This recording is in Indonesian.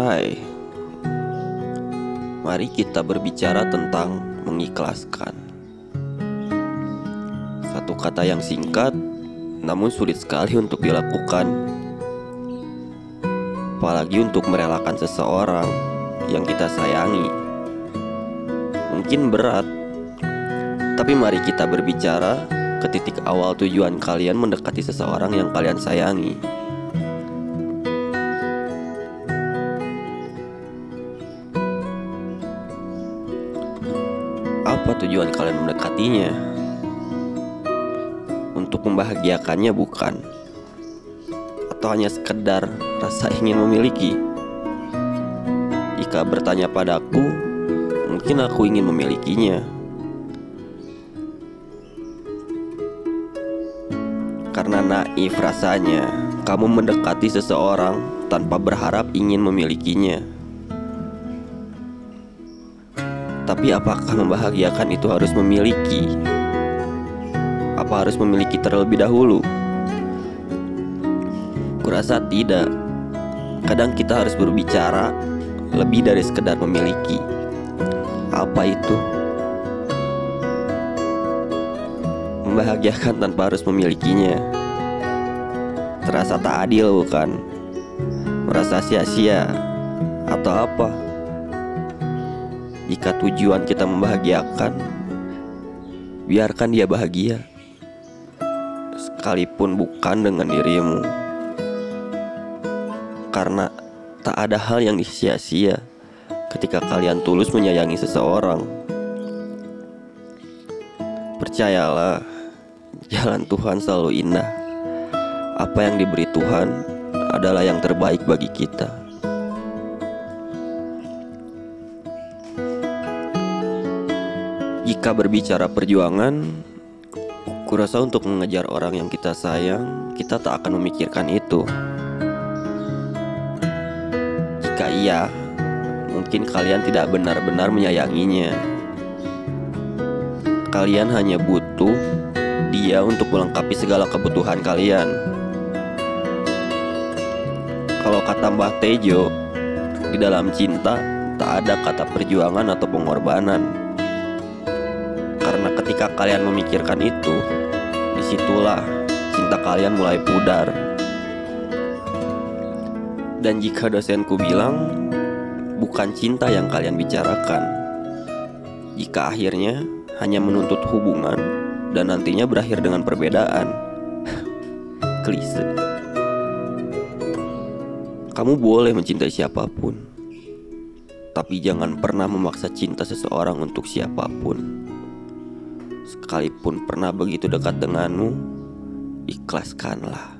Hai, mari kita berbicara tentang mengikhlaskan. Satu kata yang singkat, namun sulit sekali untuk dilakukan, apalagi untuk merelakan seseorang yang kita sayangi. Mungkin berat, tapi mari kita berbicara ke titik awal tujuan kalian mendekati seseorang yang kalian sayangi. Apa tujuan kalian mendekatinya? Untuk membahagiakannya bukan? Atau hanya sekedar rasa ingin memiliki? Jika bertanya padaku, mungkin aku ingin memilikinya. Karena naif rasanya kamu mendekati seseorang tanpa berharap ingin memilikinya. Tapi apakah membahagiakan itu harus memiliki? Apa harus memiliki terlebih dahulu? Kurasa tidak. Kadang kita harus berbicara lebih dari sekedar memiliki. Apa itu? Membahagiakan tanpa harus memilikinya. Terasa tak adil bukan? Merasa sia-sia atau apa? Jika tujuan kita membahagiakan, biarkan dia bahagia, sekalipun bukan dengan dirimu, karena tak ada hal yang disia-sia ketika kalian tulus menyayangi seseorang. Percayalah, jalan Tuhan selalu indah. Apa yang diberi Tuhan adalah yang terbaik bagi kita. Jika berbicara perjuangan, kurasa untuk mengejar orang yang kita sayang, kita tak akan memikirkan itu. Jika iya, mungkin kalian tidak benar-benar menyayanginya. Kalian hanya butuh dia untuk melengkapi segala kebutuhan kalian. Kalau kata Mbah Tejo, di dalam cinta tak ada kata perjuangan atau pengorbanan. Ketika kalian memikirkan itu, di situlah cinta kalian mulai pudar. Dan jika dosenku bilang, bukan cinta yang kalian bicarakan. Jika akhirnya hanya menuntut hubungan dan nantinya berakhir dengan perbedaan. Klise. Kamu boleh mencintai siapa pun, tapi jangan pernah memaksa cinta seseorang untuk siapa pun. Sekalipun pernah begitu dekat denganmu, ikhlaskanlah.